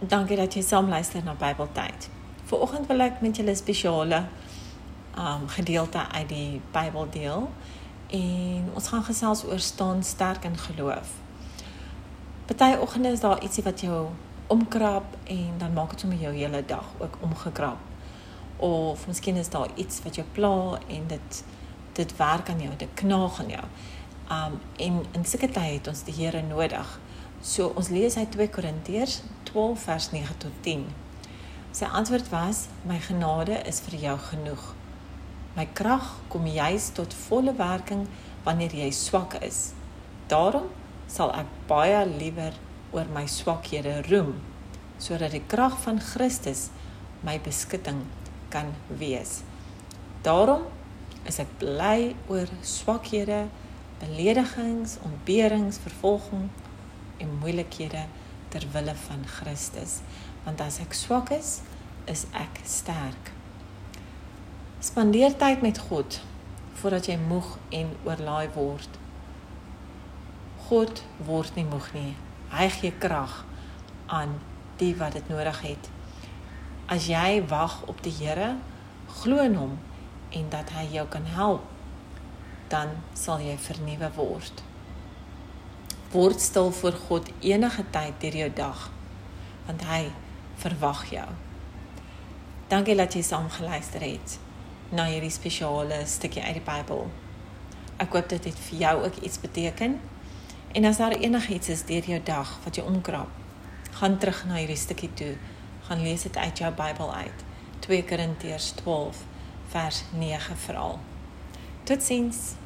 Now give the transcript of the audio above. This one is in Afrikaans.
Dankie dat jy saam luister na Bybeltyd. Vanoggend wil ek met julle 'n spesiale um gedeelte uit die Bybel deel en ons gaan gesels oor staan sterk in geloof. Party oggende is daar ietsie wat jou omkrap en dan maak dit sommer jou hele dag ook omgekrap. Of miskien is daar iets wat jou pla en dit dit werk aan jou, dit knaag aan jou. Um en in sulke tye het ons die Here nodig. So ons lees uit 2 Korintiërs 12 vers 9 tot 10. Sy antwoord was: "My genade is vir jou genoeg. My krag kom juis tot volle werking wanneer jy swak is. Daarom sal ek baie liewer oor my swakhede roem, sodat die krag van Christus my beskutting kan wees. Daarom is ek bly oor swakhede, beledigings, ontberings, vervolging en moeilikhede ter wille van Christus. Want as ek swak is, is ek sterk. Spandeer tyd met God voordat jy moeg en oorlaai word. God word nie moeg nie. Hy gee krag aan die wat dit nodig het. As jy wag op die Here, glo in hom en dat hy jou kan help, dan sal jy vernuwe word. Word stil voor God enige tyd deur jou dag want hy verwag jou. Dankie dat jy saam geluister het na hierdie spesiale stukkie uit die Bybel. Ek hoop dit het vir jou ook iets beteken. En as daar enigiets is deur jou dag wat jou omkrap, gaan terug na hierdie stukkie toe. Gaan lees dit uit jou Bybel uit. 2 Korintiërs 12 vers 9 veral. Totsiens.